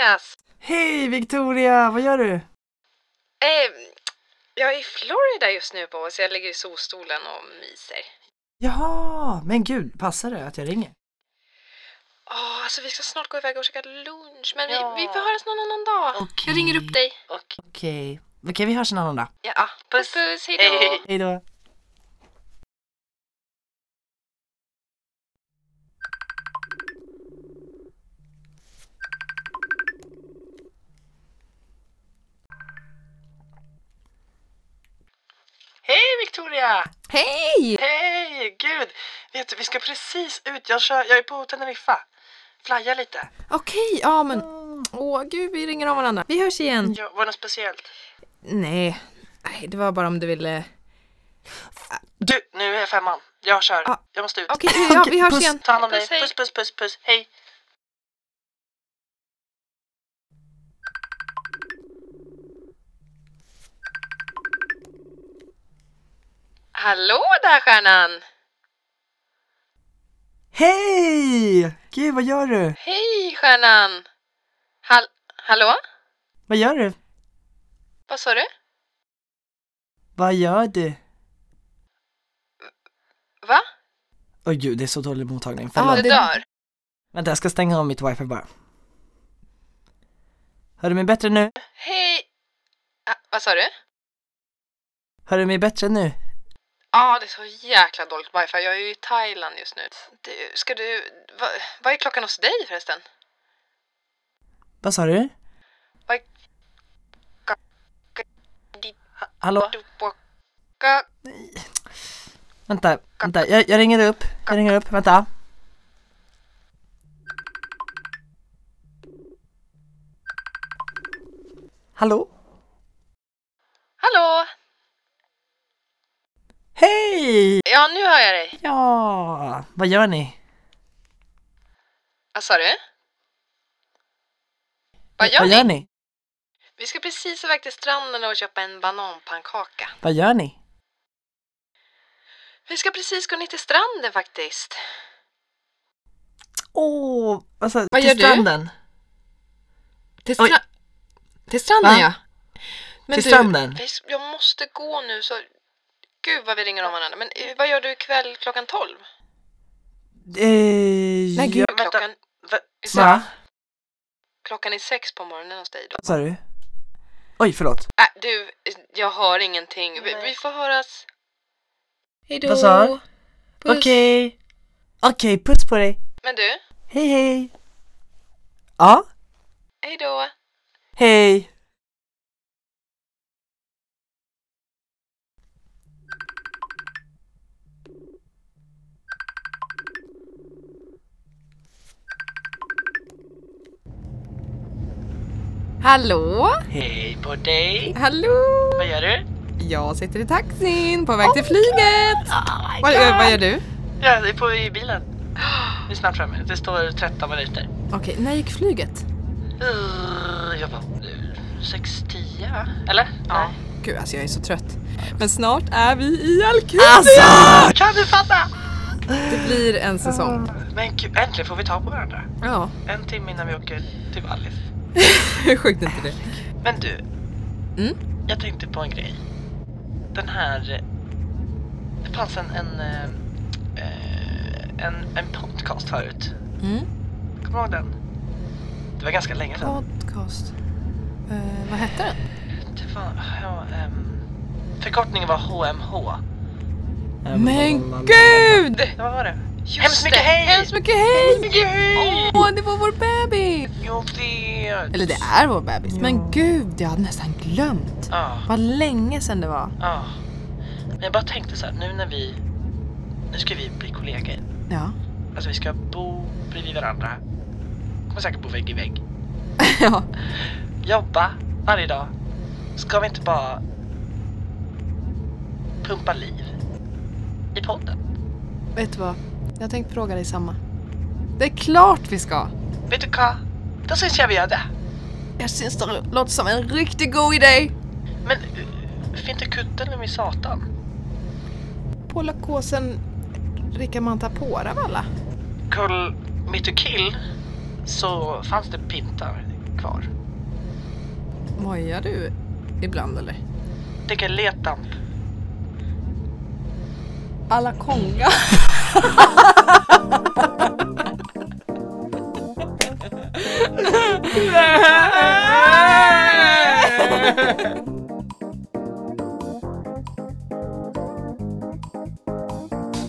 Andreas! Hej Victoria, vad gör du? Eh, jag är i Florida just nu på så jag ligger i solstolen och myser. Jaha, men gud, passar det att jag ringer? Åh, alltså vi ska snart gå iväg och käka lunch, men Ja. vi, vi får höras någon annan dag. Okej. Jag ringer upp dig. Okej, okej vi hörs en annan dag. Ja, puss puss, hejdå! Hej. Hej Victoria! Hej! Hej! Gud! Vet du, vi ska precis ut. Jag, kör, jag är på Teneriffa. Flya lite. Okej, ja men... Åh gud, vi ringer av varandra. Vi hörs igen. Ja, var det något speciellt? Nej, nej, det var bara om du ville... Du, nu är femman. Jag kör. Ja. Jag måste ut. Okej, ja, vi hörs puss. igen. Ta hand om dig. Puss, puss, puss, puss. Hej! Hallå där stjärnan! Hej! Gud, vad gör du? Hej stjärnan! Hall hallå? Vad gör du? Vad sa du? Vad gör du? Va? Åh gud, det är så dålig mottagning. Förlåt. Du det- dör? Vänta, jag ska stänga av mitt wifi bara. Hör du mig bättre nu? Hej! Ah, vad sa du? Hör du mig bättre nu? Ja, det är så jäkla dåligt wifi. Jag är ju i Thailand just nu. Du, ska du... Va, vad är klockan hos dig förresten? Vad sa du? Vad är... Hallå? Vänta, vänta, jag, jag ringer upp. Jag ringer upp, vänta. Hallå? Hallå? Hej! Ja, nu hör jag dig. Ja, vad gör ni? Vad sa du? Vad gör vad ni? gör ni? Vi ska precis iväg till stranden och köpa en bananpannkaka. Vad gör ni? Vi ska precis gå ner till stranden faktiskt. Åh, alltså, Vad till gör du? stranden. Till, Oj. stra- till stranden Va? ja. Men till du, stranden. Jag måste gå nu så... Gud vad vi ringer om varandra. Men eh, vad gör du ikväll klockan 12? Eh, Nej, gud. ja, Vänta. Klockan, Va? va? klockan är sex på morgonen hos dig då. Vad sa du? Oj, förlåt. Äh, du, jag hör ingenting. Vi, vi får höras. Hejdå. Vad sa? Okej. Okej, puss på dig. Men du, Hej, hej. Ja, hej då. hej. Hallå? Hej på dig! Hallå? Vad gör du? Jag sitter i taxin på väg till flyget. vad, gör- vad gör du? Jag är på i bilen. Vi är snart framme. Det står 13 minuter. Okej, när gick flyget? Uh, jag var 6-10 Eller? Ja. Gud, alltså jag är så trött. Men snart är vi i Alcudia! Alltså! Kan du fatta? Det blir en säsong. Men gud, äntligen får vi ta på varandra. Ja, En timme innan vi åker till Wallis. sjukt inte det? Men du, Mm? jag tänkte på en grej. Den här... eh, Det fanns en, en, eh, eh, en, en podcast förut. Mm? Kommer du ihåg den? Det var ganska länge sedan. Podcast. Eh, vad hette den? Det var, ja, ehm, förkortningen var HMH. Men gud! Ja, vad var det? Just Hemskt mycket hej! Hemskt mycket hej! Åh, det var vår bebis! Jag vet! Eller det är vår bebis. Men gud, jag hade nästan glömt. Ja, Vad länge sedan det var. ja. Men jag bara tänkte så här, nu när vi... Nu ska vi bli kollegor. Ja. Alltså vi ska bo bredvid varandra. Kommer säkert bo vägg i vägg. ja. Jobba varje dag. Ska vi inte bara pumpa liv i podden? Vet du vad? Jag tänkte fråga dig samma. Det är klart vi ska. Vet du vad? Då syns jag vi gör det. Jag syns det låter som en riktigt god idé. Men uh, finns inte kudden med satan? På lakåsen Rikamanta Pora valla? Koll mitt och kill så fanns det pintar. kvar. Mojar du ibland eller? Dricker letdamp. Alla konga.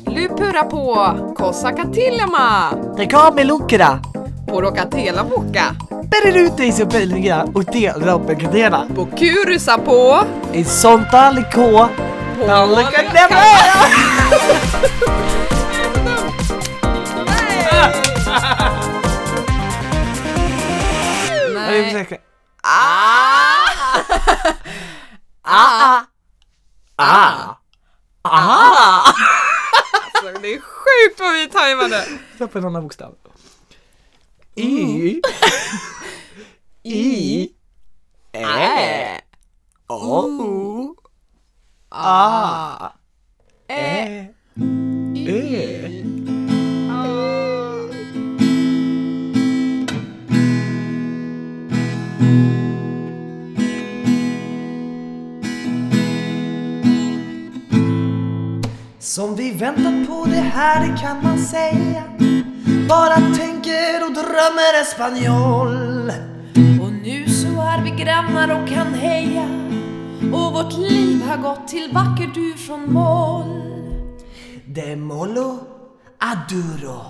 Lupura på Kosakatelema Rekame lukra. Porokatela boka Bereruta i Sibelga och dela upp en kadena. Kurusa på I Sonta Likå. Nej. Ah! Ah! Ah! Ah! Alltså, det är sjukt vad vi tajmade. Ta på en annan bokstav. Y. I. Ä. O. A. Ä. Ö. Som vi väntat på det här, det kan man säga Bara tänker och drömmer espanjol Och nu så är vi grannar och kan heja Och vårt liv har gått till vacker du från moll De molo aduro.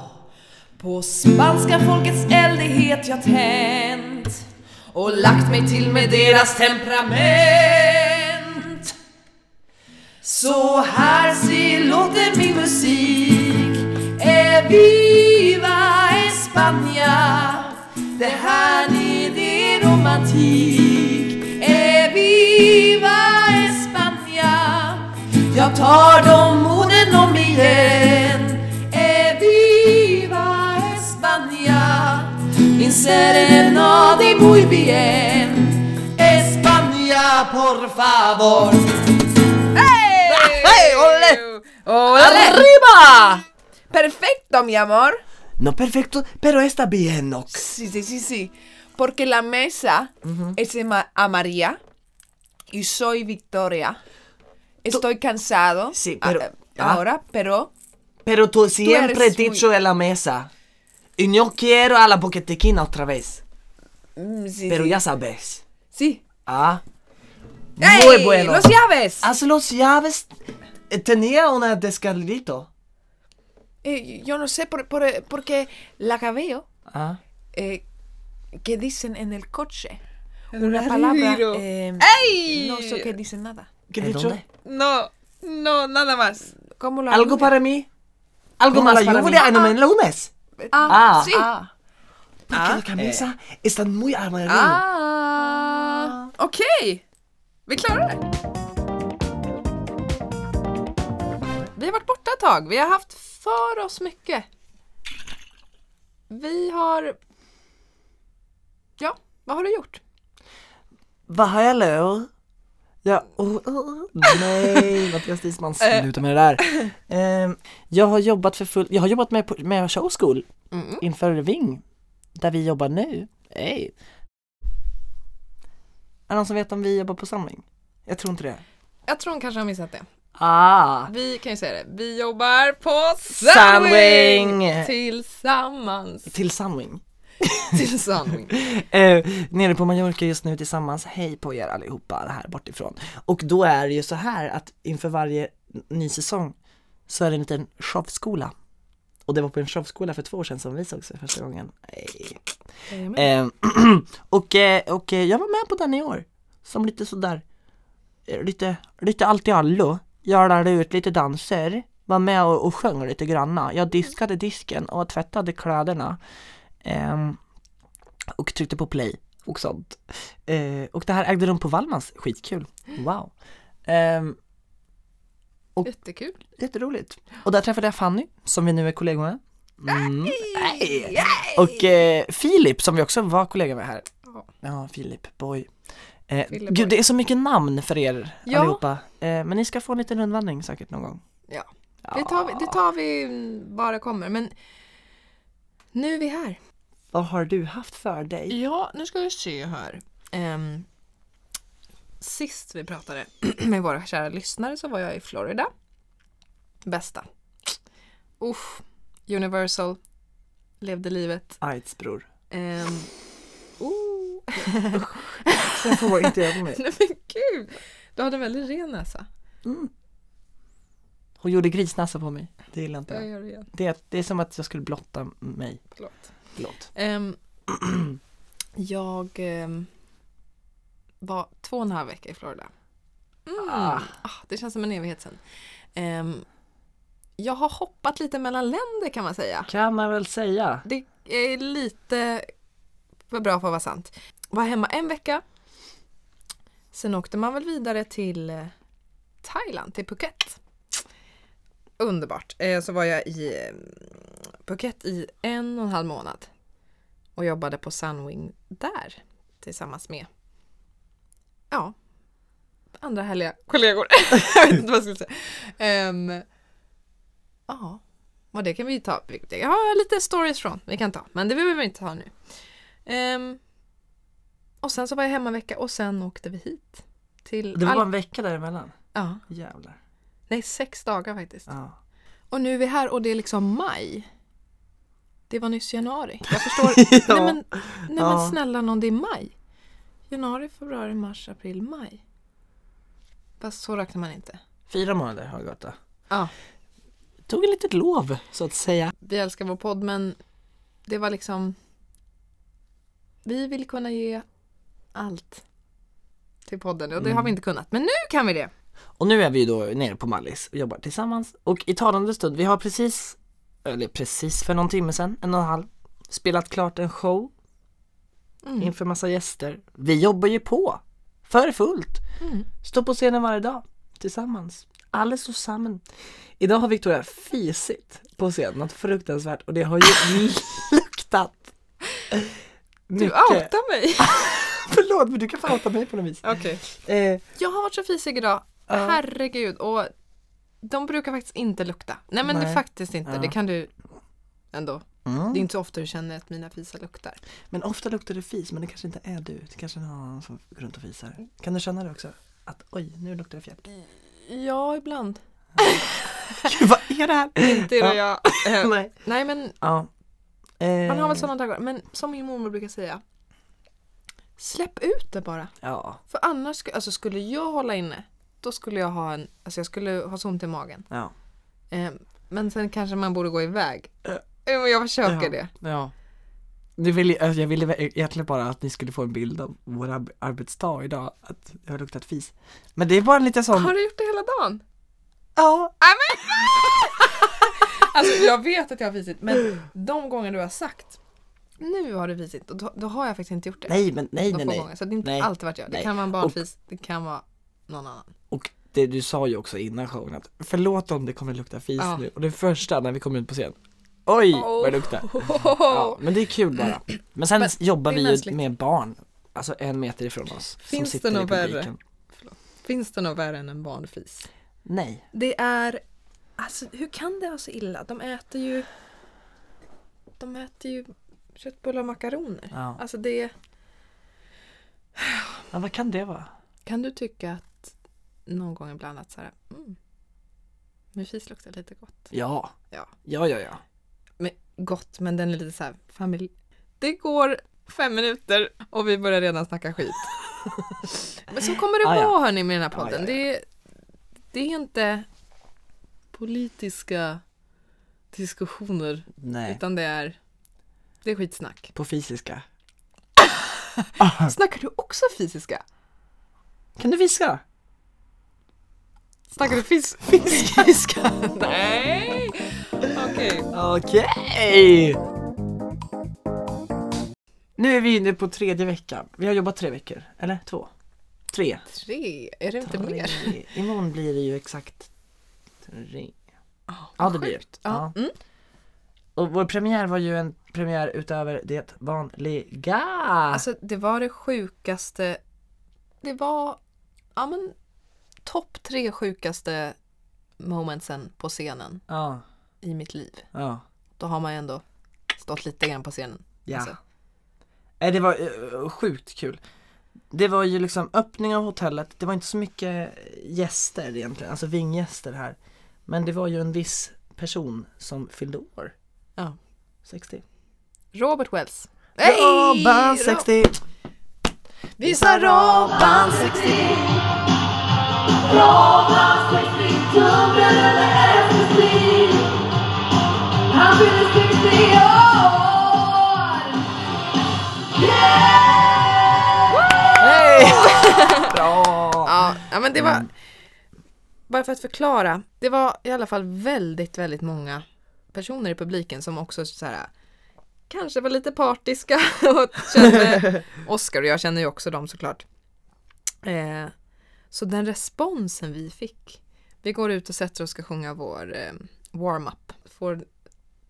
På spanska folkets eld är het jag tänt. Och lagt mig till med deras temperament. Så här se låter min musik. E viva España Det här är det romantik Jag tar de orden om igen E viva España Min serenade muy bien España por favor Hey! ole! Ole! Arriba! Perfecto, mi amor. No perfecto, pero está bien ok. Sí, sí, sí, sí. Porque la mesa es ema- amarilla y soy Victoria. Estoy cansado Sí, pero- a- ah. ahora, pero Pero tú siempre eres dicho de la mesa Y no quiero a la boquetequina otra vez mm, sí, Pero sí. ya sabes sí. Ah ¡Ey! Muy bueno Los llaves. Haz los llaves Eh, Tenía una descarguito Eh, yo no sé por, por- porque la cabello Ah eh, que dicen en el coche una palabra eh, ¡Ey! no sé qué dicen nada. ¿Qué dicho? No, no, nada más. ¿Cómo lo ¿Algo para mí? ¿Algo ¿Cómo más para la mí? lluvia en el lunes? Ah, sí. ah. Porque la camisa está muy amarilla Ah, okej. Vi klarar det. Vi har varit borta ett tag. Vi har haft för oss mycket. Vi har... Ja, vad har du gjort? Vad har jag lovat? Ja, oh, oh, nej, Mattias Disman, sluta med det där. Ehm, jag har jobbat för full, jag har jobbat med, med show school Mm. inför Ving, där vi jobbar nu. Hej! Är det någon som vet om vi jobbar på samling? Jag tror inte det. Jag tror hon kanske har missat det. Ah! Vi kan ju säga det. Vi jobbar på Sunwing! Sunwing! Tillsammans. Till Sunwing. Eh, nere på Mallorca just nu tillsammans, hej på er allihopa här bortifrån. Och då är det ju så här att inför varje ny säsong så är det en liten showskola. Och det var på en showskola för två år sedan som vi sågs för första gången. Hej. Eh, och, eh, och eh, jag var med på den i år. Som lite sådär, eh, lite, lite allt i allo. Jag lärde ut lite danser, var med och, och sjöng lite granna. Jag diskade disken och tvättade kläderna. Ehm, och tryckte på play och sånt. Eh, och det här ägde rum på Wallmans, skitkul. Wow. Ehm, Jättekul. jätteroligt. Och där träffade jag Fanny, som vi nu är kollegor med. Mm. Hey. Och eh, Filip, som vi också var kollegor med här. Ja. Filip, boy. Eh, Fille gud, boy. det är så mycket namn för er Ja. allihopa. Eh, men ni ska få en liten rundvandring säkert någon gång. Ja. Ja. Det tar vi, det tar vi mm, bara kommer. Men nu är vi här. Vad har du haft för dig? Ja, nu ska vi se här. Ehm, sist vi pratade med våra kära lyssnare så var jag i Florida. Bästa. Uff, Universal. Levde livet. Aids bror. Um, oh. Sen får inte jag på mig. Nej men gud! Du hade väldigt ren näsa. Hon gjorde grisnäsa på mig. Det gillar inte Jag jag. det det är som att jag skulle blotta mig. Förlåt. Förlåt. Ehm, jag ehm, var två och en halv vecka i Florida. Mm. Ah. Ah, det känns som en evighet sedan. Ehm, jag har hoppat lite mellan länder kan man säga. Kan man väl säga. Det är lite för bra för att vara sant. Var hemma en vecka. Sen åkte man väl vidare till eh, Thailand, till Phuket. Underbart. Eh, Så var jag i eh, Phuket i en och en halv månad. Och jobbade på Sunwing där. Tillsammans med ja, andra härliga kollegor. jag vet inte vad jag ska säga. Ehm, Ja, och det kan vi ta. Jag har lite stories från vi kan ta, men det behöver vi inte ta nu. Ehm, och sen så var jag hemma en vecka och sen åkte vi hit. Till Det var Al- bara en vecka däremellan. ja, Jävlar. Nej, sex dagar faktiskt. Ja. Och nu är vi här och det är liksom maj. Det var nyss januari. Jag förstår. Ja. Nej, men, nej Ja. men snälla någon, det är maj. Januari, februari, mars, april, maj. Fast så räknar man inte. Fyra månader har gått då. Ja. Tog ett litet lov så att säga. Vi älskar vår podd men det var liksom Vi vill kunna ge allt till podden och det har vi inte kunnat. Men nu kan vi det! Och nu är vi ju då nere på Mallis och jobbar tillsammans. Och i talande stund, vi har precis, eller precis för någon timme sedan, en och en halv, spelat klart en show Mm. inför massa gäster. Vi jobbar ju på, för fullt. Mm. Står på scenen varje dag, tillsammans. Alldeles och samman. Idag har Victoria fisit på scenen, något fruktansvärt och det har ju luktat. Du outar mig! Förlåt men du kan få outa mig på något vis. Okej. Eh, Jag har varit så fisig idag. Ja. Herregud. Och de brukar faktiskt inte lukta. Nej men det Nej. är faktiskt inte. Ja. Det kan du ändå. mm. Det är inte så ofta du känner att mina fisar luktar. Men ofta luktar det fis, men det kanske inte är du. Det kanske är någon annan som går runt och fisar. Kan du känna det också? Att oj, nu luktar det fjärt. Ja, ibland. Gud, vad är det här? Inte är det jag. Eh, Nej. Nej men Ja. Eh, man har väl sådana dagar. Men som min mormor brukar säga. Släpp ut det bara. Ja, För annars, alltså skulle jag hålla inne. Då skulle jag ha en, alltså jag skulle ha så ont i magen. ja. Eh, men sen kanske man borde gå iväg. Eh. Men jag försöker ja. det. Ja. Du vill, alltså, jag ville egentligen bara att ni skulle få en bild av vår ar- arbetsdag idag, att det har luktat fis. Men det är bara en liten sån, Har du gjort det hela dagen? ja, Alltså jag vet att jag har fisit men de gånger du har sagt nu har du fisit, då, då har jag faktiskt inte gjort det. nej men nej nej nej. gånger. Så det är inte Nej. alltid varit jag. Det Nej. kan vara en barnfis, det kan vara någon annan. Och det du sa ju också innan showen att förlåt om det kommer lukta fis Ja. nu. Och det första när vi kom ut på scen, oj vad det luktar. Ja, men det är kul bara. Men sen Men jobbar vi ju med barn, alltså en meter ifrån oss. som Finns det något värre? Finns det något värre än en barnfis? Nej. Det är, alltså hur kan det vara så illa? De äter ju, de äter ju köttbullar och makaroner. Ja. Alltså det, ja, vad kan det vara? kan du tycka att någon gång ibland att så här, mm, fis luktar lite gott. Ja. Ja. Ja, ja, ja. Men, gott, men den är lite så här familj. Det går fem minuter och vi börjar redan snacka skit. men så kommer det Ah, ja. vara hörni med den här podden. Ah, ja, ja. Det, är, det är inte politiska diskussioner Nej. utan det är det är skitsnack. På fysiska. Snackar du också fysiska? Kan du viska? Snackar du fis fiska? Nej! Okej. Okej! Nu är vi inne på tredje veckan. Vi har jobbat tre veckor, eller två? Tre. Tre, är det inte mer? Tre. Imorgon blir det ju exakt tre. Ja, det blir det. Ja. Mm. Och vår premiär var ju en premiär utöver det vanliga. Alltså det var det sjukaste. Det var, ja men topp tre sjukaste momentsen på scenen ja, i mitt liv. ja. Då har man ju ändå stått lite grann på scenen. Ja. Alltså. Nej, det var eh, sjukt kul. Det var ju liksom öppning av hotellet, det var inte så mycket gäster egentligen, alltså vinggäster här. Men det var ju en viss person som fyllde år. Ja. 60. Robert Wells. Robban 60! Visa Robban 60! Hej! Bra! Ja, ja men det var, Mm. bara för att förklara, det var i alla fall väldigt, väldigt många personer i publiken som också så här kanske var lite partiska och kände, Oscar och jag känner ju också dem såklart. Eh, så den responsen vi fick, vi går ut och sätter oss och ska sjunga vår eh, warm-up, får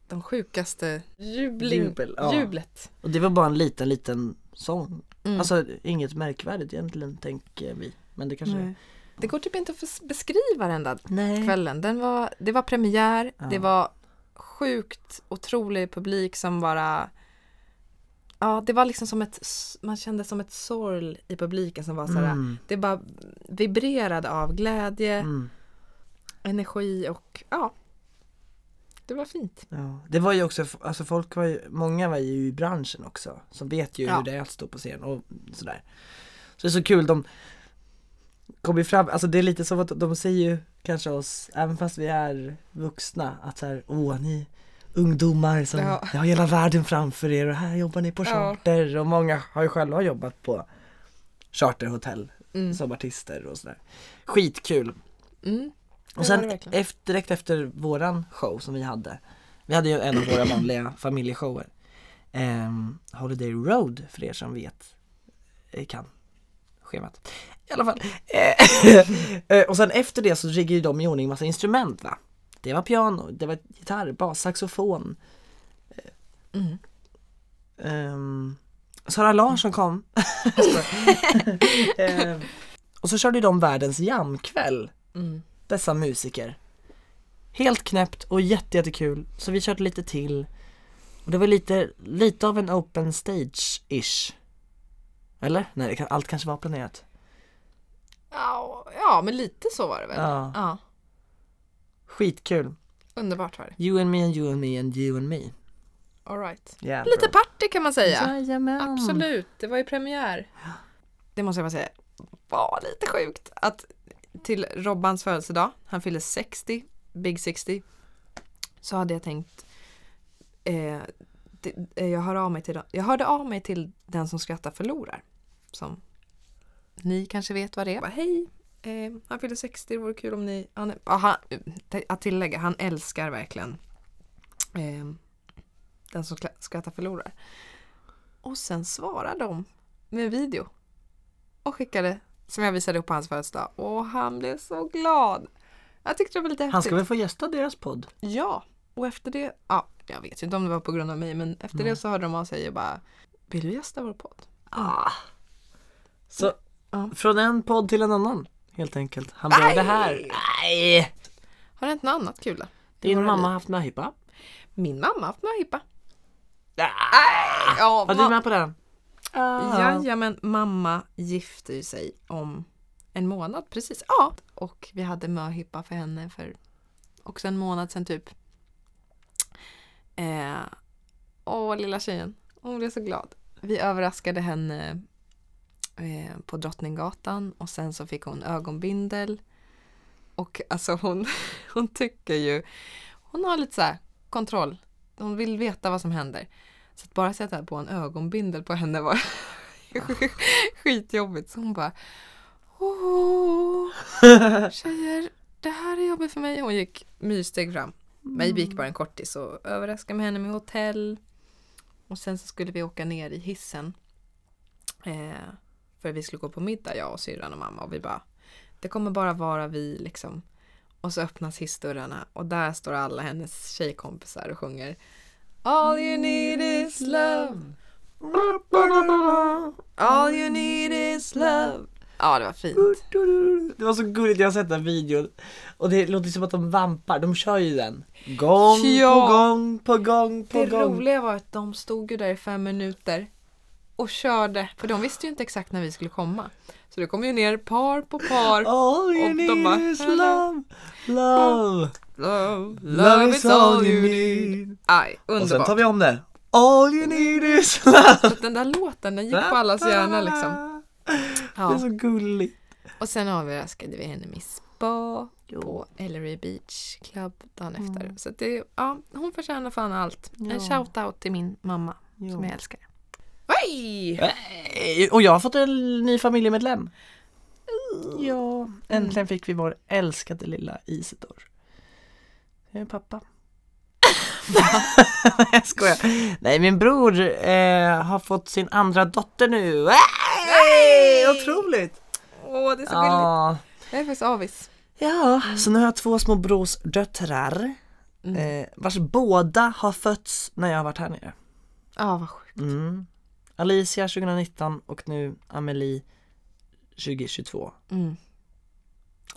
de sjukaste jubling, Jubel, ja. jublet. Och det var bara en liten, liten sång. Mm. Alltså inget märkvärdigt egentligen tänker vi. Men det kanske Nej. Det går typ inte att bes- beskriva den där Nej. kvällen. Den var, det var premiär, Ja. det var sjukt otrolig publik som bara Ja, det var liksom som ett, man kände som ett sorl i publiken som var så här, Mm. det bara vibrerade av glädje, Mm. energi och ja, det var fint. Ja. Det var ju också, alltså folk var ju, många var ju i branschen också som vet ju Ja. hur det är att stå på scen och sådär. Så det är så kul, de kommer fram, alltså det är lite som att de säger ju kanske oss, även fast vi är vuxna, att såhär, åh ni ungdomar som Ja. har hela världen framför er och här jobbar ni på Ja. charter och många har ju själva jobbat på charterhotell Mm. som artister och sådär. Skitkul! Mm. Och sen efter, direkt efter våran show som vi hade Vi hade ju en av våra vanliga familjeshower ehm, Holiday Road för er som vet eh, Kan schemat I alla fall Eh, eh, Och sen efter det så riggar ju de i ordning massa instrument va Det var piano, det var gitarr, bas, saxofon Mm. Ehm, Sara Larsson kom Ehm, Och så körde de världens jamkväll Mm. dessa musiker. Helt knäppt och jätte, jättekul. Så vi körde lite till. Och det var lite, lite av en open stage-ish. Eller? Nej, kan, allt kanske var planerat. Ja, ja, men lite så var det väl. Ja. ja Skitkul. underbart var det. You and me and you and me and you and me. All right. Yeah, Lite bro. party kan man säga. Jajamän. Absolut, det var ju premiär. Det måste jag bara säga var lite sjukt att till Robbans födelsedag, han fyllde 60, Big 60, så hade jag tänkt eh, det, eh, jag, hör av mig till, jag hörde av mig till den som skrattar förlorar. Som ni kanske vet vad det är. Bara, Hej, eh, han fyllde 60, det vore kul om ni... Han, ja, han, att tillägga, han älskar verkligen eh, den som skrattar förlorar. Och sen svarar de med en video. Och skickade, som jag visade upp på hans födelsedag. Och han blev så glad. Jag tyckte det var lite häftigt. Han ska väl få gästa deras podd? Ja, och efter det, ja, jag vet inte om det var på grund av mig, men efter det så hörde de av sig och bara, vill du gästa vår podd? Ah. Så, Ja. från en podd till en annan. Helt enkelt. Han började Aj! här. Nej! Har det hänt något annat kul då? Det Din mamma det. har haft möhippa. Min mamma har haft möhippa. Ah. Ja, Var du med på den? Jajamän, mamma gifte ju sig om en månad precis. Ja, och vi hade möhippa för henne för också en månad sedan typ. Eh, åh, lilla tjejen. Hon blev så glad. Vi överraskade henne eh, på Drottninggatan och sen så fick hon ögonbindel. Och alltså hon, hon tycker ju, hon har lite så här kontroll. Hon vill veta vad som händer. Så att bara sätta på en ögonbindel på henne var skitjobbigt. Så hon bara Åh, tjejer, det här är jobbigt för mig. Hon gick myrsteg fram. Mig gick bara en kortis och överraskade med henne med hotell. Och sen så skulle vi åka ner i hissen. Eh, för vi skulle gå på middag, jag och syrran och mamma. Och vi bara, det kommer bara vara vi liksom. Och så öppnas hissdörrarna och där står alla hennes tjejkompisar och sjunger All you need is love All you need is love Ja, det var fint. Det var så gulligt, jag har sett den videon. Och det låter som att de vampar, de kör ju den. Gång Ja. på gång på gång på Det gång. roliga var att de stod ju där i fem minuter och körde, för de visste ju inte exakt när vi skulle komma. Så det kom ju ner par på par. All you Och de need bara, is love, love, Love, love is all you need. Aj, Och sen underbart. tar vi om det. All you need is love. Så den där låten, den gick på allas hjärna liksom. Det är Ja. så gulligt. Och sen överraskade vi henne med spa på Ellery Beach Club dagen efter. Så att det, ja, hon förtjänar fan allt. Ja. En shout-out till min mamma som jag älskar. Oj! Eh, Och jag har fått en ny familjemedlem. Ja, äntligen fick vi vår älskade lilla Isidor. Det är pappa. Nej jag skojar. Nej min bror eh, har fått sin andra dotter nu. Hey! Otroligt! Åh, det är så gulligt. Ja. Jag är faktiskt avis. ja, så nu har jag två små brorsdöttrar. Eh, vars båda har fötts när jag har varit här nere. Ja, vad sjukt. Mm. Alicia 2019 och nu Amelie 2022. Mm.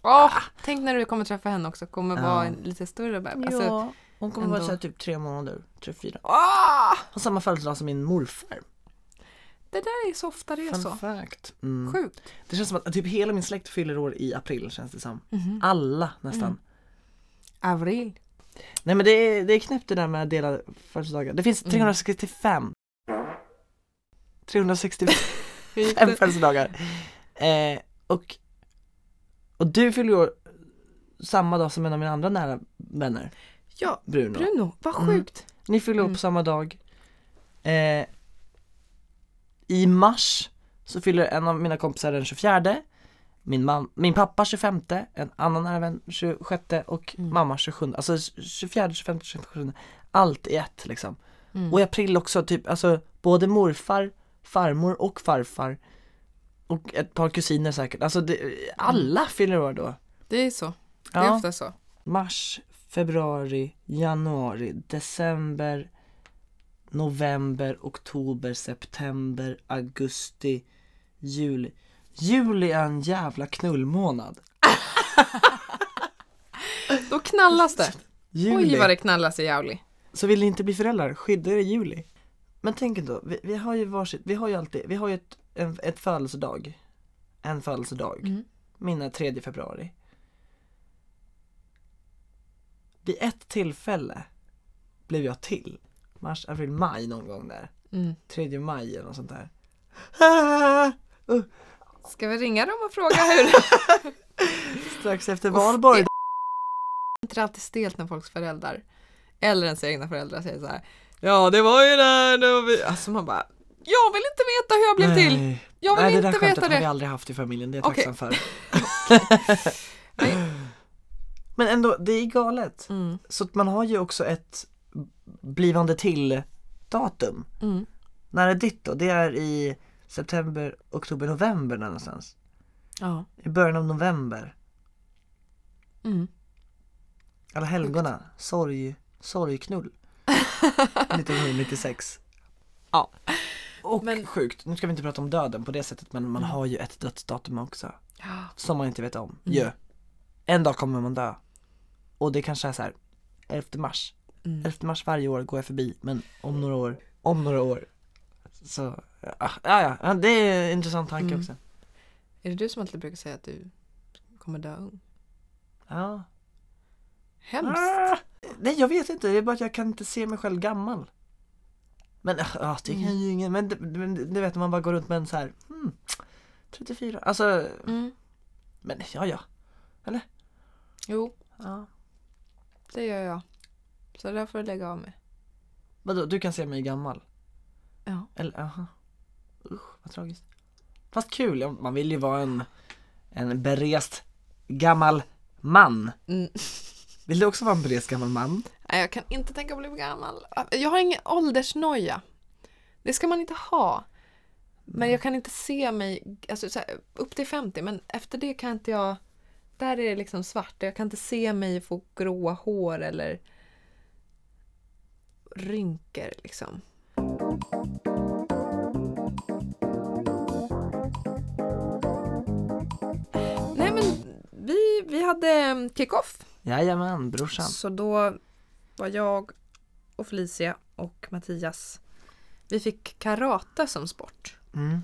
Åh, tänk när du kommer träffa henne också, kommer vara en lite större bebis. Alltså, ja, hon kommer vara ändå. så här typ tre månader, tre, fyra. åh, Har samma födelsedag som min morfar. det där är så ofta det är Fun så. fact. Mm. Sjukt. Det känns som att typ hela min släkt fyller år i april känns det som. Mhm. Alla nästan. Mm. Avril. Nej men det är, det är knäppt det där med delade födelsedagar. Det finns Mm. 365. 365 Fint. födelsedagar. Eh, och, och du fyller år samma dag som en av mina andra nära vänner, Ja, Bruno. Bruno, vad Mm. sjukt. Ni fyller år Mm. på samma dag. Eh, I mars så fyller en av mina kompisar den 24 min, mam- min pappa 25, en annan nära vän 26 och Mm. mamma 27. Alltså 24, 25, 27. Allt i ett liksom. Mm. Och i april också typ, alltså både morfar, farmor och farfar. Och ett par kusiner säkert. Alltså det, alla fyller år då. Det är så. Det är Ja. ofta så. Mars, februari, januari, december, november, oktober, september, augusti, juli. Juli är en jävla knullmånad. Då knallas det. Juli. Oj vad det knallas i Jauli. Så vill ni inte bli föräldrar, skydda er i juli. Men tänk ändå, vi, vi har ju varsitt, vi har ju alltid, vi har ju ett, en, ett födelsedag. En födelsedag. Mm. Min är 3 februari. Vid ett tillfälle blev jag till. Mars, april, maj någon gång där. Mm. 3 maj eller något sånt där. Uh, Ska vi ringa dem och fråga hur? strax efter valborg. det är inte alltid stelt när folks föräldrar eller ens egna föräldrar säger så här. Ja, det var ju där då vi... Alltså man bara, jag vill inte veta hur jag blev till. Nej. Jag vill Nej, det där inte skämtet veta har vi det. aldrig haft i familjen, det är jag Okej. tacksam för. Nej. Men ändå, det är galet. Mm. Så att man har ju också ett blivande till datum. Mm. När är ditt då? Det är i september, oktober, november där någonstans. Ja. I början av november. Mm. Alla helgona, sorg, sorgknull. 1996. Ja. Och Men- sjukt, nu ska vi inte prata om döden på det sättet men man Mm. har ju ett dödsdatum också. Som man inte vet om. Mm. Ju. En dag kommer man dö. Och det kanske är så här 11 mars. Mm. 11 mars varje år går jag förbi men om några år, om några år så, ja, ja, ja det är en intressant tanke Mm. också. Är det du som alltid brukar säga att du kommer dö ung? Ja. Hemskt. Ah, nej jag vet inte, det är bara att jag kan inte se mig själv gammal. Men ja, det kan ju ingen, men men det vet man bara går runt med en så här, hmm, 34, alltså, Mm. men ja ja. Jo, ja. det gör jag. Så där får du lägga av med. Vadå, du kan se mig gammal? Ja. Eller, jaha. Usch, vad tragiskt. Fast kul, man vill ju vara en, en berest gammal man. Mm. Vill du också vara en bres gammal man? Nej, jag kan inte tänka på att bli gammal. Jag har ingen åldersnoja. Det ska man inte ha. Men jag kan inte se mig, alltså så här, upp till 50, men efter det kan inte jag, där är det liksom svart. Jag kan inte se mig få gråa hår eller rynkor liksom. Nej men, vi hade um, kick-off. Jajamän, brorsan. Så då var jag och Felicia och Mattias. Vi fick karate som sport. Mm.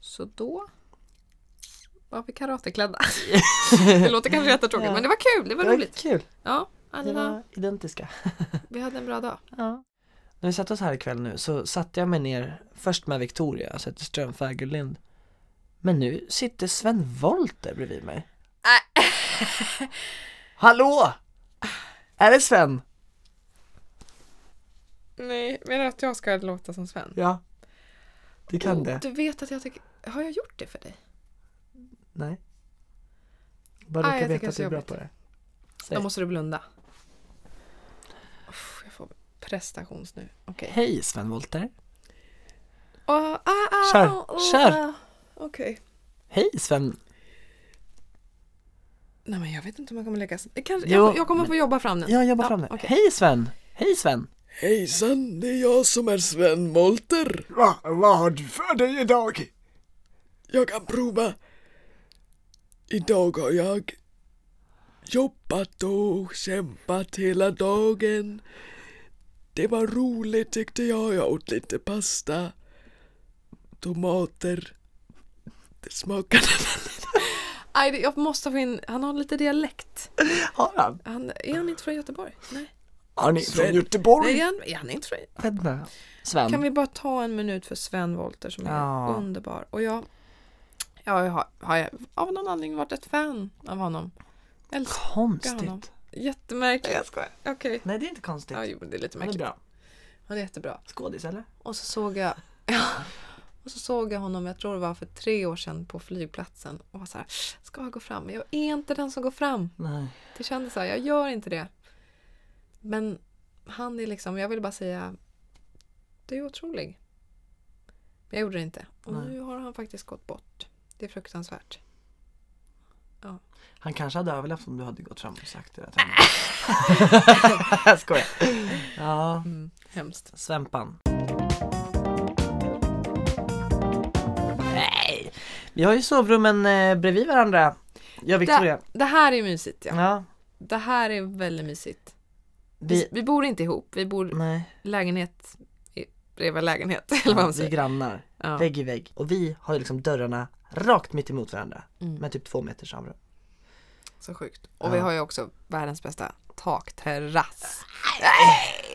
Så då var vi karateklädda. det låter kanske jättetråkigt Ja. men det var kul, det var Det var roligt. kul. Ja, alla, var identiska. vi hade en bra dag. Ja. När vi satte oss här ikväll nu så satte jag mig ner först med Victoria, Zetterström Fagerlind. Men nu sitter Sven Wollter bredvid mig. Hallå! Är det Sven? Nej, menar du att jag ska låta som Sven? Ja. Det kan Oh, det. Du vet att jag tycker, har jag gjort det för dig? Nej. Bara Nej, råkar jag veta att du är bra på det. Säg. Då måste du blunda. Uff, jag får prestations nu. Okej. Hej Sven Wollter. Åh, ah, ah, Kör, ah, ah, kör. ah. Okej. Hej Sven. Nej men jag vet inte om jag kommer det Kanske, Jo, jag, jag kommer men- få jobba fram den. Jag jobbar fram det. okej. Hej Sven. Hej Sven. Hejsan, det är jag som är Sven Molter. Va, vad har du för dig idag? Jag kan prova. Idag har jag jobbat och kämpat hela dagen. Det var roligt tyckte jag. Jag åt lite pasta, tomater. Det smakade Aj, det- jag måste få in... Han har lite dialekt. Har han? Han, är han inte från Göteborg? Nej. Han är från. Göteborg. Nej, han, är han inte från... Vänta. Sven. Kan vi bara ta en minut för Sven Wollter som är Ja. underbar. Och jag, ja, jag har, har jag av någon anledning varit ett fan av honom. Älskar honom. Konstigt. Jättemärkligt. Jag skojar. Okej. Nej det är inte konstigt. Ja, jo, det är lite Han är märkligt. bra. Han är jättebra. Skådis eller? Och så såg jag ja, och så såg jag honom, jag tror det var för tre år sedan på flygplatsen och var så här, ska jag gå fram? Men jag är inte den som går fram. Nej. Det kändes så här, jag gör inte det. Men han är liksom, jag vill bara säga, du är otrolig. Men jag gjorde det inte. Och Nej. nu har han faktiskt gått bort. Det är fruktansvärt. Han kanske hade överlevt om du hade gått fram och sagt det till honom. Jag skojar. Ja, Mm, hemskt. Svempan. Vi har ju sovrummen eh, bredvid varandra. Jag och Victoria. Det, det här är mysigt ja. Ja, Det här är väldigt mysigt. Vi, vi, vi bor inte ihop, vi bor nej, lägenhet bredvid lägenhet. Eller vad man vi är säger. grannar. Ja. Vägg i vägg. Och vi har liksom dörrarna rakt mitt emot varandra. Mm. Med typ två meters avrum. Så sjukt. Och Ja. vi har ju också världens bästa takterrass.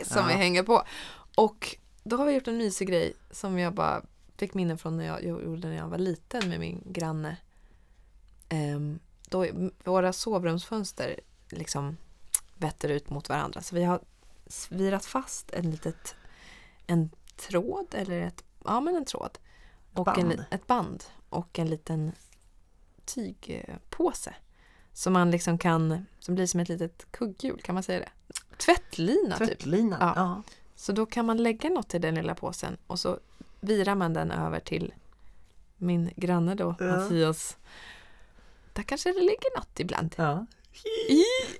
Som Ja. vi hänger på. Och då har vi gjort en mysig grej som jag bara fick minnen från när jag gjorde när jag var liten med min granne. Ehm, då våra sovrumsfönster liksom vetter ut mot varandra. Så vi har virat fast en litet en tråd eller ett, ja men en tråd. Och En, band. li- ett band och en liten tygpåse. Som man liksom kan, som blir som ett litet kugghjul, kan man säga det? Tvättlina typ. Tvättlinan. Ja. Ja. Så då kan man lägga något i den lilla påsen och så virar man den över till min granne då, Ja. Mattias. Där kanske det ligger något ibland. ja.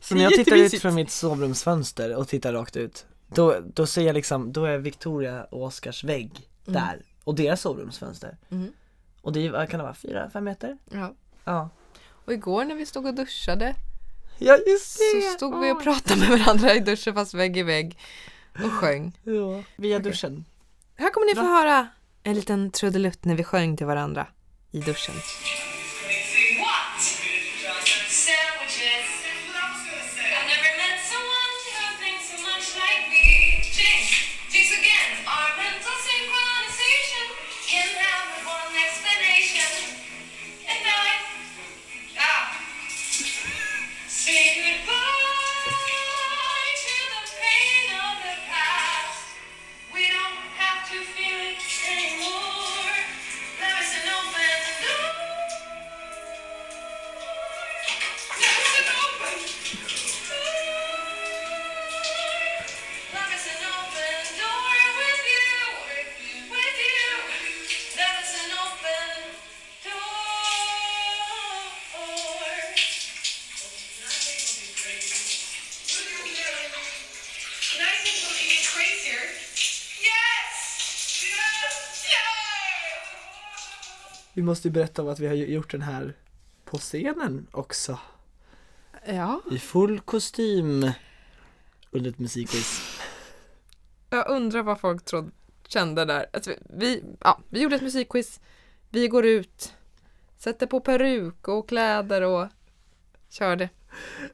Så när jag tittar ut från mitt sovrumsfönster och tittar rakt ut Då, då ser jag liksom, då är Victoria och Oskars vägg Mm. där och deras sovrumsfönster Mm. Och det är, kan det vara, fyra, fem meter? Ja. Ja Och igår när vi stod och duschade Ja just så stod vi och pratade med varandra i duschen fast vägg i vägg och sjöng. Ja, via Okej. duschen Här kommer ni få höra en liten trudelutt när vi sjöng till varandra i duschen. Vi måste ju berätta om att vi har gjort den här på scenen också Ja, i full kostym under ett musikquiz. jag undrar vad folk trodde, kände där. Alltså, vi, ja, vi gjorde ett musikquiz, vi går ut, sätter på peruk och kläder och körde.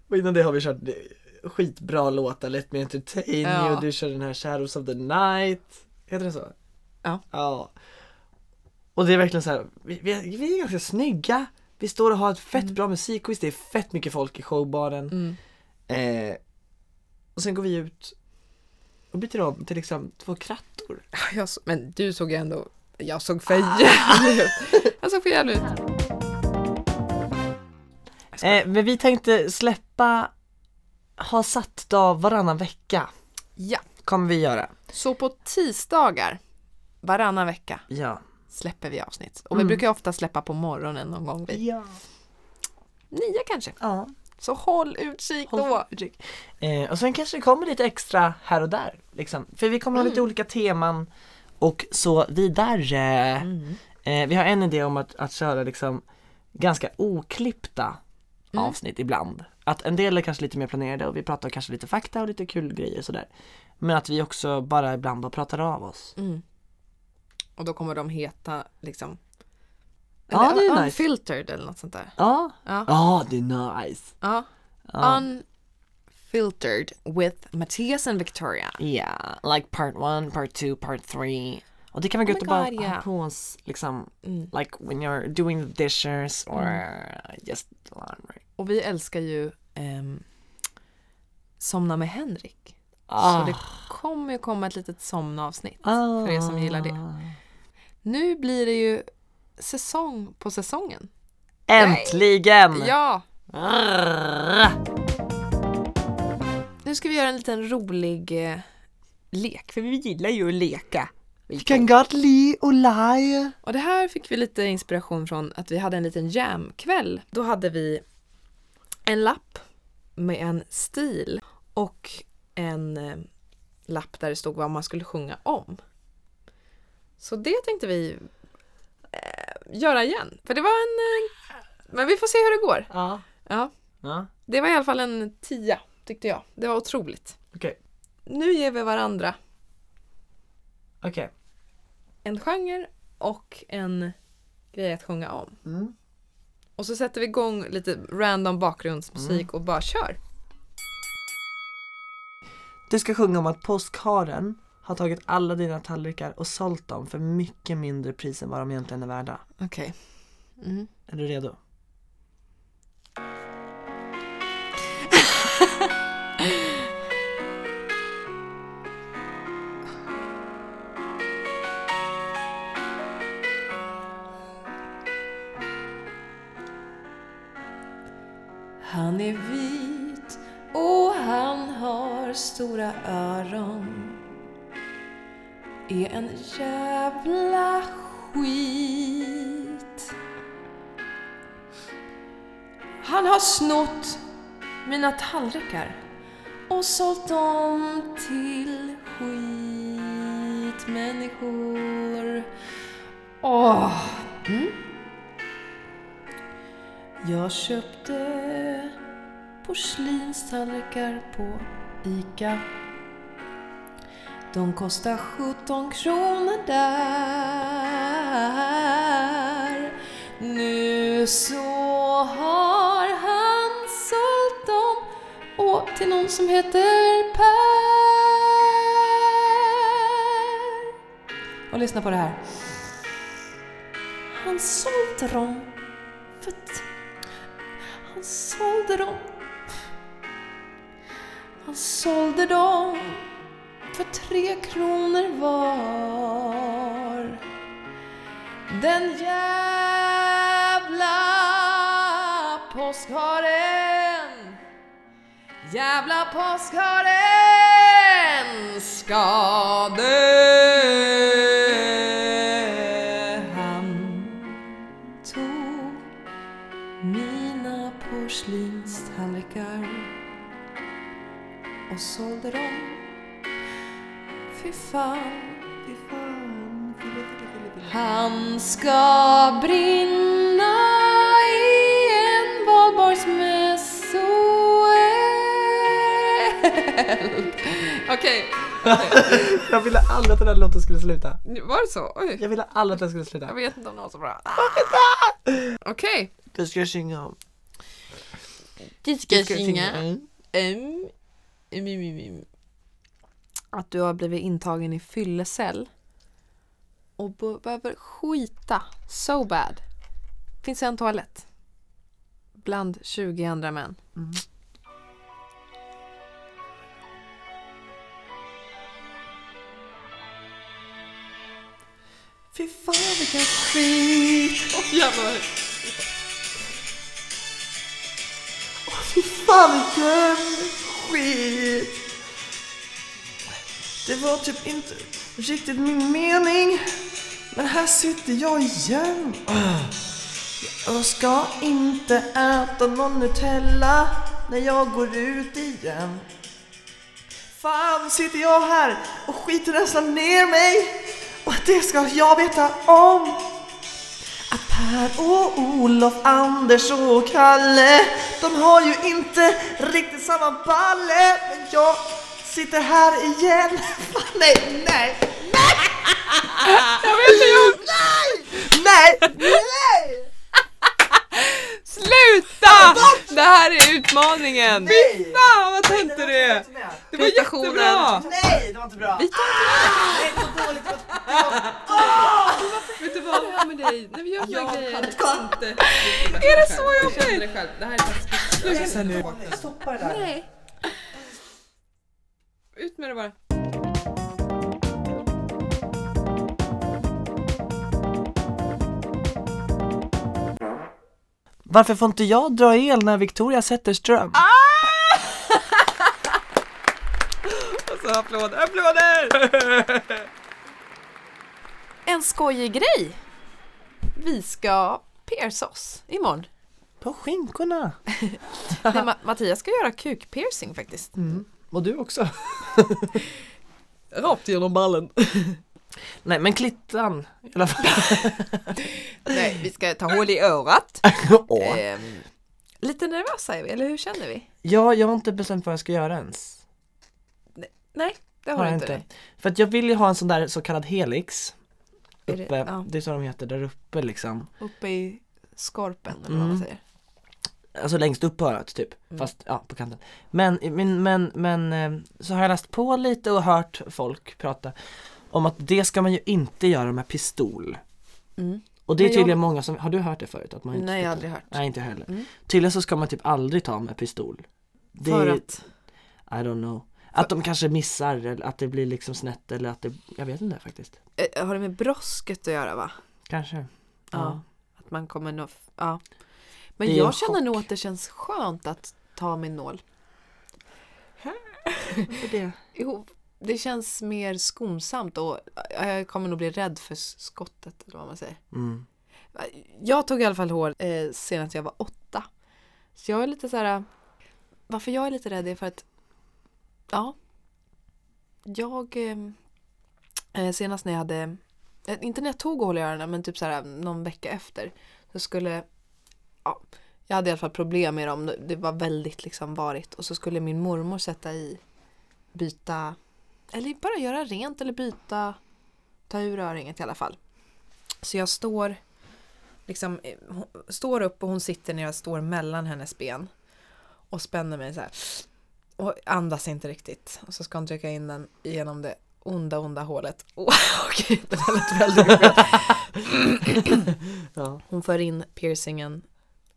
Och innan det har vi kört skitbra låtar, Let Me Entertain Ja. Och du kör den här Shadows of the Night. Heter det så? Ja. Ja. Och det är verkligen så här, vi, vi, är, ganska snygga. Vi står och har ett fett bra musikquiz, det är fett mycket folk i showbaren. Mm. Eh, och sen går vi ut och byter om till liksom två krattor. Jag, men du såg ju ändå, jag såg för jävlig ut. Jag såg för jävlig ut. Eh, men vi tänkte släppa, ha satt dag varannan vecka. Ja, Kommer vi göra. så på tisdagar varannan vecka Ja. Släpper vi avsnitt. Och vi Mm. brukar ofta släppa på morgonen någon gång vid Ja. nio kanske. ja. Så håll utkik Håll då. utkik. Eh, och sen kanske det kommer lite extra här och där. Liksom. För vi kommer ha lite olika teman och så vidare. Mm. Eh, vi har en idé om att, att köra liksom ganska oklippta avsnitt ibland. Att en del är kanske lite mer planerade och vi pratar kanske lite fakta och lite kul grejer sådär. Men att vi också bara ibland bara pratar av oss. Mm. Och då kommer de heta liksom Ja, eller det är nice. Unfiltered eller något sånt där. Ja, Ja. ja det är nice. ja. Ja. Unfiltered with Mattias and Victoria. Ja, like part one, part two, part three. Och det kan vara Oh gott my att bara yeah. ha på oss liksom, Mm. like when you're doing the dishes or just laundry. Och vi älskar ju ehm, Somna med Henrik. Ah. Så det kommer ju komma ett litet somnavsnitt Ah. för er som gillar det. Nu blir det ju säsong på säsongen. Äntligen! Ja! Arr. Nu ska vi göra en liten rolig eh, lek, för vi gillar ju att leka. Vi kan gott le och leka. Och det här fick vi lite inspiration från att vi hade en liten jamkväll. Då hade vi en lapp med en stil och en eh, lapp där det stod vad man skulle sjunga om. Så det tänkte vi eh, göra igen. För det var en... Eh, men vi får se hur det går. Ja. Ja, Ja, det var i alla fall en tia tyckte jag. Det var otroligt. okej. Nu ger vi varandra Okej. en genre och en grej att sjunga om. Mm. Och så sätter vi igång lite random bakgrundsmusik och bara kör. Du ska sjunga om att påskharen har tagit alla dina tallrikar och sålt dem för mycket mindre pris än vad de egentligen är värda. Okej. Mm. Är du redo? En jävla skit Han har snott mina tallrikar och sålt dem till skitmänniskor Åh! Mm. Jag köpte porslinstallrikar på ICA. De kostar 17 kronor där. Nu så har han sålt dem och till någon som heter Per. Och lyssna på det här. Han sålde dem för han sålde dem. Han sålde dem tre kronor var. Den jävla påskharen. Jävla påskharen ska dö. Han tog mina porslinstallrikar och sålde dem. Fan. Han ska brinna i en valborgsmässoafton eld. Okej, Jag ville aldrig att den här låten skulle sluta. var det så? Oj, Jag ville aldrig att den skulle jag sluta. vet inte om det var så bra. Okej. Du ska sjunga om. Du ska Mm. Um, um, um, um. Att du har blivit intagen i fyllecell och be- behöver skita so bad. Finns en toalett. Bland 20 andra män. Fy fan vilken skit! Åh jävlar! Fy fan vilken skit! Det var typ inte riktigt min mening. Men här sitter jag igen. Jag ska inte äta någon Nutella när jag går ut igen. Fan sitter jag här och skiter nästan ner mig. Och det ska jag veta om. Att Per och Olof, Anders och Kalle De har ju inte riktigt samma balle Men jag sitter här igen Nej, nej, nej! Jag vet inte, jag... Nej! Nej! Nej! Sluta! Det här är utmaningen! Nej! Fan vad töntig du är! Det var jättebra! Nej, det var inte bra! Vi tar Nej, det var dåligt! Det var- Vet du vad, vad med dig? När vi gör såna Jag grejer. hade Inte. Är det så jag känner det själv? Det här är faktiskt Sluta nu! Stoppa det där! Nej. Ut med det bara. Varför får inte jag dra el när Victoria sätter ström? Och så applåder, applåder! En skojig grej. Vi ska pierca oss imorgon. På skinkorna! Nej, Ma- Mattias ska göra kukpiercing faktiskt. Och du också. Rakt genom ballen. Nej men klittan i alla fall. Nej, vi ska ta hål i örat. Åh. Ehm, lite nervösa är vi, eller hur känner vi? Ja, jag har inte bestämt vad jag ska göra ens. Nej, det har, du jag inte. För att jag vill ju ha en sån där så kallad helix. Är det- Uppe, ja. det är så de heter, där uppe liksom. Uppe i skorpen eller vad man Mm. säger. Alltså längst upp på örat typ, Mm. fast ja på kanten. Men, men, men, men eh, så har jag läst på lite och hört folk prata om att det ska man ju inte göra med pistol. Mm. Och det är Men jag- tydligen många som, har du hört det förut? Att man inte Nej, jag har aldrig hört. Nej inte heller. Mm. Tydligen så ska man typ aldrig ta med pistol. Det För att, I don't know. Att de kanske missar eller att det blir liksom snett eller att det, jag vet inte faktiskt. eh, har det med brosket att göra va? Kanske. Ja. Att man kommer nog, ja. Men jag känner nog att det känns skönt att ta min nål. Varför det? Jo, det känns mer skonsamt och jag kommer nog bli rädd för skottet eller vad man säger. Mm. Jag tog i alla fall hår eh, senast jag var åtta. Så jag är lite så här. Varför jag är lite rädd är för att ja. Jag eh, eh, senast när jag hade eh, inte när jag tog hål i öronen men typ så här någon vecka efter så skulle ja, jag hade i alla fall problem med dem. Det var väldigt liksom varigt och så skulle min mormor sätta i byta eller bara göra rent eller byta ta ur öringet i alla fall. Så jag står liksom eh, står upp och hon sitter när jag står mellan hennes ben och spänner mig så här och andas inte riktigt och så ska hon trycka in den genom det onda onda hålet. Oh, Okej, det där lät väldigt. Ja. Hon för in piercingen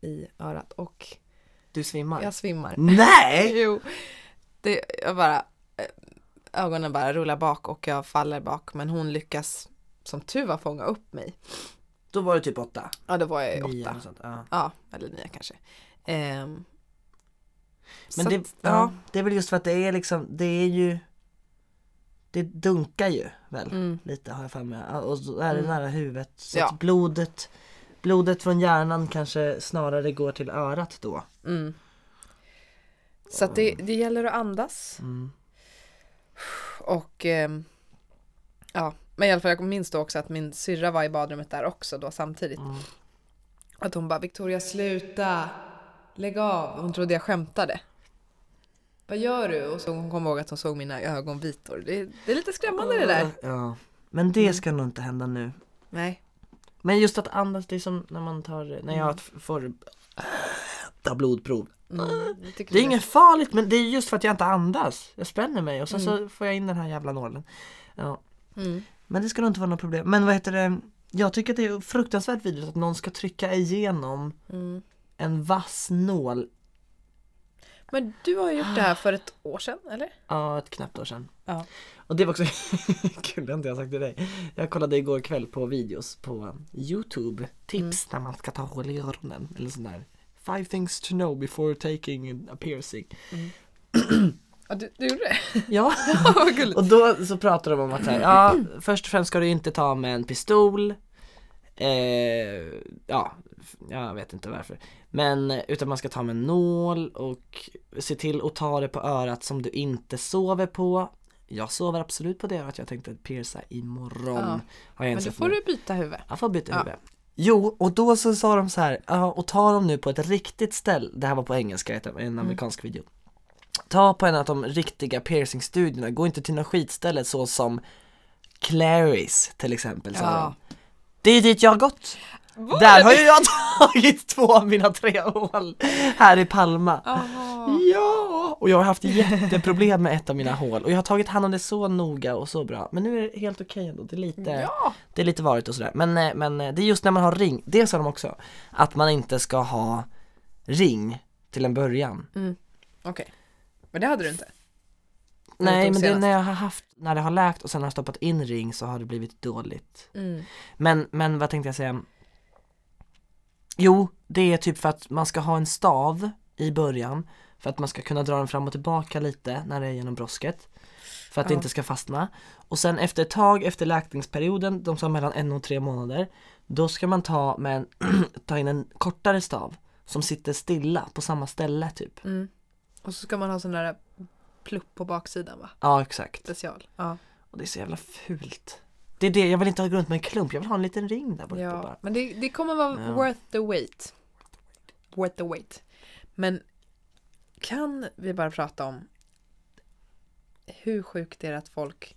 i örat och Du svimmar? jag svimmar. Nej! Jo, det, jag bara eh, ögonen bara rullar bak och jag faller bak men hon lyckas som tur var fånga upp mig. Då var det typ åtta? Ja, då var jag Nio åtta. sånt. Ja. Ja, eller nio kanske. Ehm, Men det, att, ja. ja. det är väl just för att det är liksom, det är ju Det dunkar ju väl Mm. lite har jag för mig och så är det Mm. nära huvudet så Ja. att blodet Blodet från hjärnan kanske snarare går till örat då Mm. Så att det, det gäller att andas mm. och ehm, ja, men i alla fall jag minns då också att min syrra var i badrummet där också då samtidigt. Mm. Att hon bara Victoria sluta, lägg av. Hon trodde jag skämtade. Vad gör du? Och så hon kom ihåg att hon såg mina ögonvitor. Det, det är lite skrämmande det där. Ja. Men det ska nog inte hända nu. Nej. Men just att andas, det är som när man tar, när jag får ta blodprov. Mm, tycker Det är inget farligt men det är just för att jag inte andas. Jag spänner mig och sen så får jag in den här jävla nålen. Ja. Mm. Men det ska nog inte vara något problem. Men vad heter det? Jag tycker att det är fruktansvärt vidrigt att någon ska trycka igenom Mm. en vass nål, Men du har ju gjort det här för ett år sedan, eller? ja ett knappt år sedan. Ja. Och det var också kul, det har inte jag sagt till dig. Jag kollade igår kväll på videos på Youtube, tips när man ska ta hål i öronen eller sån där. Five things to know before taking a piercing. Ja, du, du gjorde det? Ja, och då så pratar de om att här, ja, först och främst ska du inte ta med en pistol. Eh, ja, jag vet inte varför. Men utan man ska ta med nål och se till att ta det på örat som du inte sover på. Jag sover absolut på det örat, jag tänkte pierca imorgon. Ja. Har jag Men då får nu. du byta huvud. Jag får byta Ja. huvud. Jo, och då så sa de så här, ja, och ta dem nu på ett riktigt ställe, det här var på engelska, en amerikansk video. Ta på en av de riktiga piercingstudierna, gå inte till något skitställe så som Clarys till exempel Ja. De. Det är dit jag har gått. Där har ju jag tagit två av mina tre hål här i Palma. Jaha. Ja! Och jag har haft jätteproblem med ett av mina hål och jag har tagit hand om det så noga och så bra. Men nu är det helt okej ändå, det är lite, Ja. det är lite varigt och sådär. Men, eh, men eh, det är just när man har ring, det sa de också, att man inte ska ha ring till en början. Okej. Men det hade du inte? Nej men det är när jag har haft, när det har läkt och sen har jag stoppat in ring så har det blivit dåligt. Mm. Men, men vad tänkte jag säga? Jo, det är typ för att man ska ha en stav i början för att man ska kunna dra den fram och tillbaka lite när det är genom brosket för att det Ja. inte ska fastna och sen efter ett tag efter läkningsperioden, de sa mellan en och tre månader då ska man ta, med en, ta in en kortare stav som sitter stilla på samma ställe typ Mm. Och så ska man ha sån där plupp på baksidan va? Ja exakt, Special. Ja. och det är så jävla fult Det är det, jag vill inte ha runt med en klump, jag vill ha en liten ring där borta ja. bara Men det, det kommer vara Ja. worth the wait. Worth the wait. Men kan vi bara prata om hur sjukt det är att folk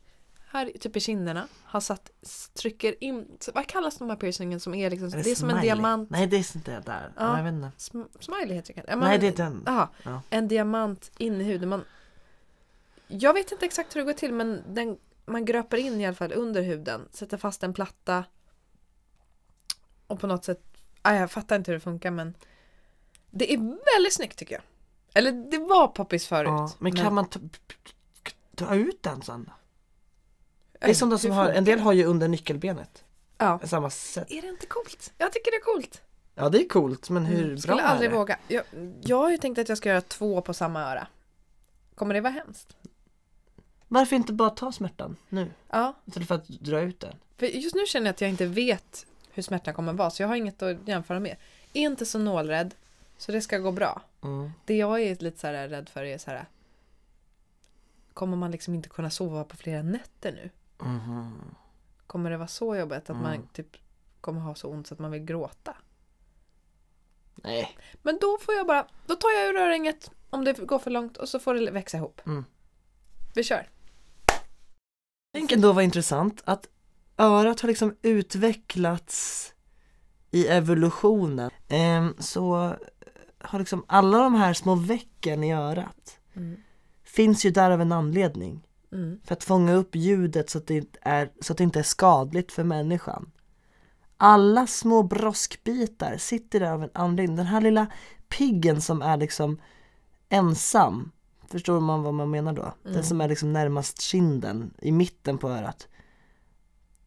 här typ i kinderna har satt, trycker in, vad kallas de här piercingen som är liksom, Är det är som en diamant, Nej det är inte det där, Ja. ja. jag vet inte sm- smiley heter det kanske? Nej det är den Jaha, Ja. en diamant in i huden. Man, jag vet inte exakt hur det går till men den, man gröper in i alla fall under huden, sätter fast en platta och på något sätt, ah, jag fattar inte hur det funkar men det är väldigt snyggt tycker jag. Eller det var poppis förut. Ja, men kan man ta, ta ut den sen? Det är som de som har, en del har ju under nyckelbenet Ja. samma sätt Är det inte coolt? Jag tycker det är coolt. Ja det är coolt men hur Mm, bra Skulle är aldrig det? våga. Jag, jag har ju tänkt att jag ska göra två på samma öra. Kommer det vara hemskt? Varför inte bara ta smärtan nu? Ja. Istället för att dra ut den För just nu känner jag att jag inte vet hur smärtan kommer vara så jag har inget att jämföra med. Är inte så nålrädd så det ska gå bra. mm. Det jag är lite så här rädd för är så här Kommer man liksom inte kunna sova på flera nätter nu? Mhm. Kommer det vara så jobbigt att Mm. man typ kommer ha så ont så att man vill gråta? Nej, Men då får jag bara, då tar jag ur örhänget om det går för långt och så får det växa ihop. Mm. Vi kör. Tänk ändå vad intressant att örat har liksom utvecklats i evolutionen Ehm, så har liksom alla de här små vecken i örat Mm. finns ju där av en anledning Mm. för att fånga upp ljudet så att, det är, så att det inte är skadligt för människan. Alla små broskbitar sitter där av en anledning. Den här lilla piggen som är liksom ensam, förstår man vad man menar då? Den som är liksom närmast kinden, i mitten på örat.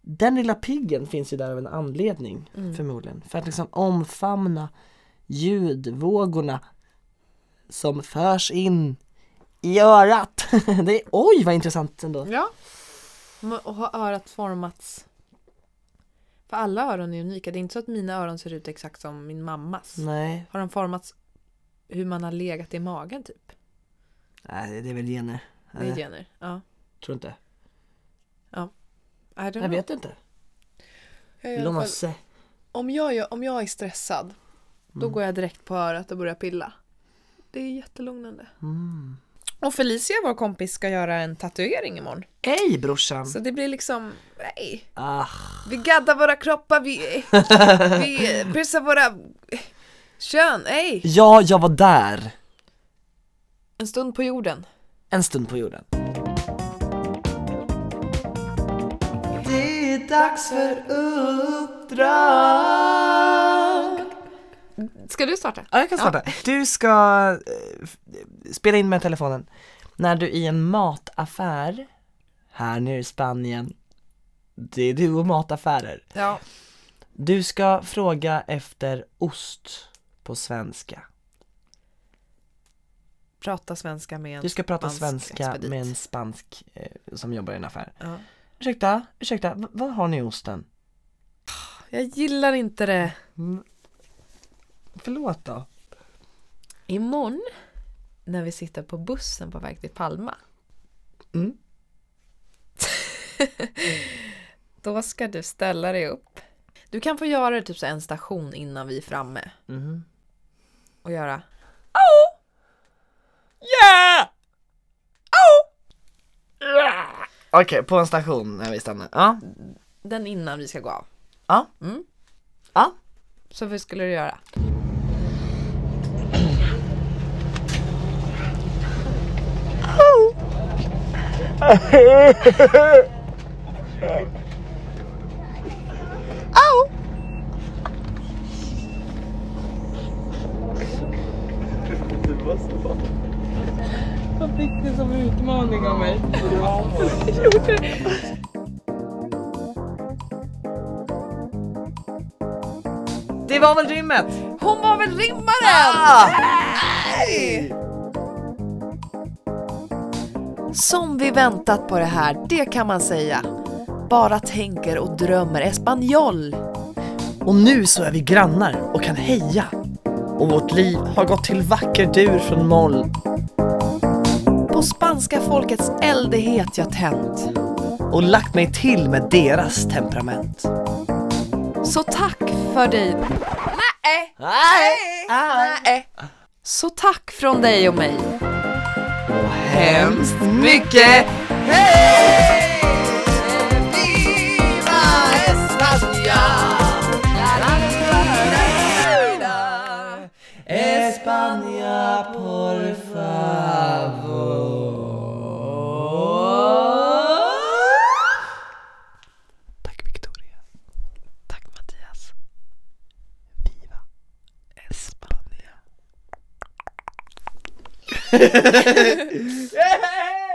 Den lilla piggen finns ju där av en anledning förmodligen. För att liksom omfamna ljudvågorna som förs in i örat. Det är, oj vad intressant ändå. Ja. Och har örat formats För alla öron är unika. Det är inte så att mina öron ser ut exakt som min mammas. Nej, Har de formats hur man har legat i magen typ? Nej det är väl gener. Det är Nej, gener. Ja. tror inte. I don't know. Jag vet inte. Jag om, jag, gör- om jag är stressad då Mm. går jag direkt på örat och börjar pilla. Det är jättelugnande. Mm. Och Felicia, vår kompis, ska göra en tatuering imorgon. Ej brorsan! Så det blir liksom, nej. Ah. Vi gaddar våra kroppar, vi, vi pussar våra kön, ej. Ja, jag var där! En stund på jorden. En stund på jorden. Det är dags för uppdrag! Ska du starta? Ja, jag kan starta. Du ska eh, spela in med telefonen när du i en mataffär här nere i Spanien, det är du och mataffärer. Ja. Du ska fråga efter ost på svenska. Prata svenska med en Du ska prata svenska expedit. med en spansk eh, som jobbar i en affär. Ja. Ursäkta, ursäkta, v- vad har ni i osten? Jag gillar inte det. Förlåt då. Imorgon när vi sitter på bussen på väg till Palma. Mm. Då ska du ställa dig upp. Du kan få göra det typ så en station innan vi är framme. Mhm. Och göra Okej, på en station när vi stannar. Ja. den innan vi ska gå av. Ja. Mm. Ja. Så hur skulle du göra? Det var väl rimmet? Hon var väl rimmaren! Ah! Som vi väntat på det här, det kan man säga. Bara tänker och drömmer espanjol. Och nu så är vi grannar och kan heja. Och vårt liv har gått till vacker dur från moll. På spanska folkets eldighet jag tänt. Och lagt mig till med deras temperament. Så tack för dig. Nej, Nej! nej. Så tack från dig och mig. Och hemskt mycket hej! yeah.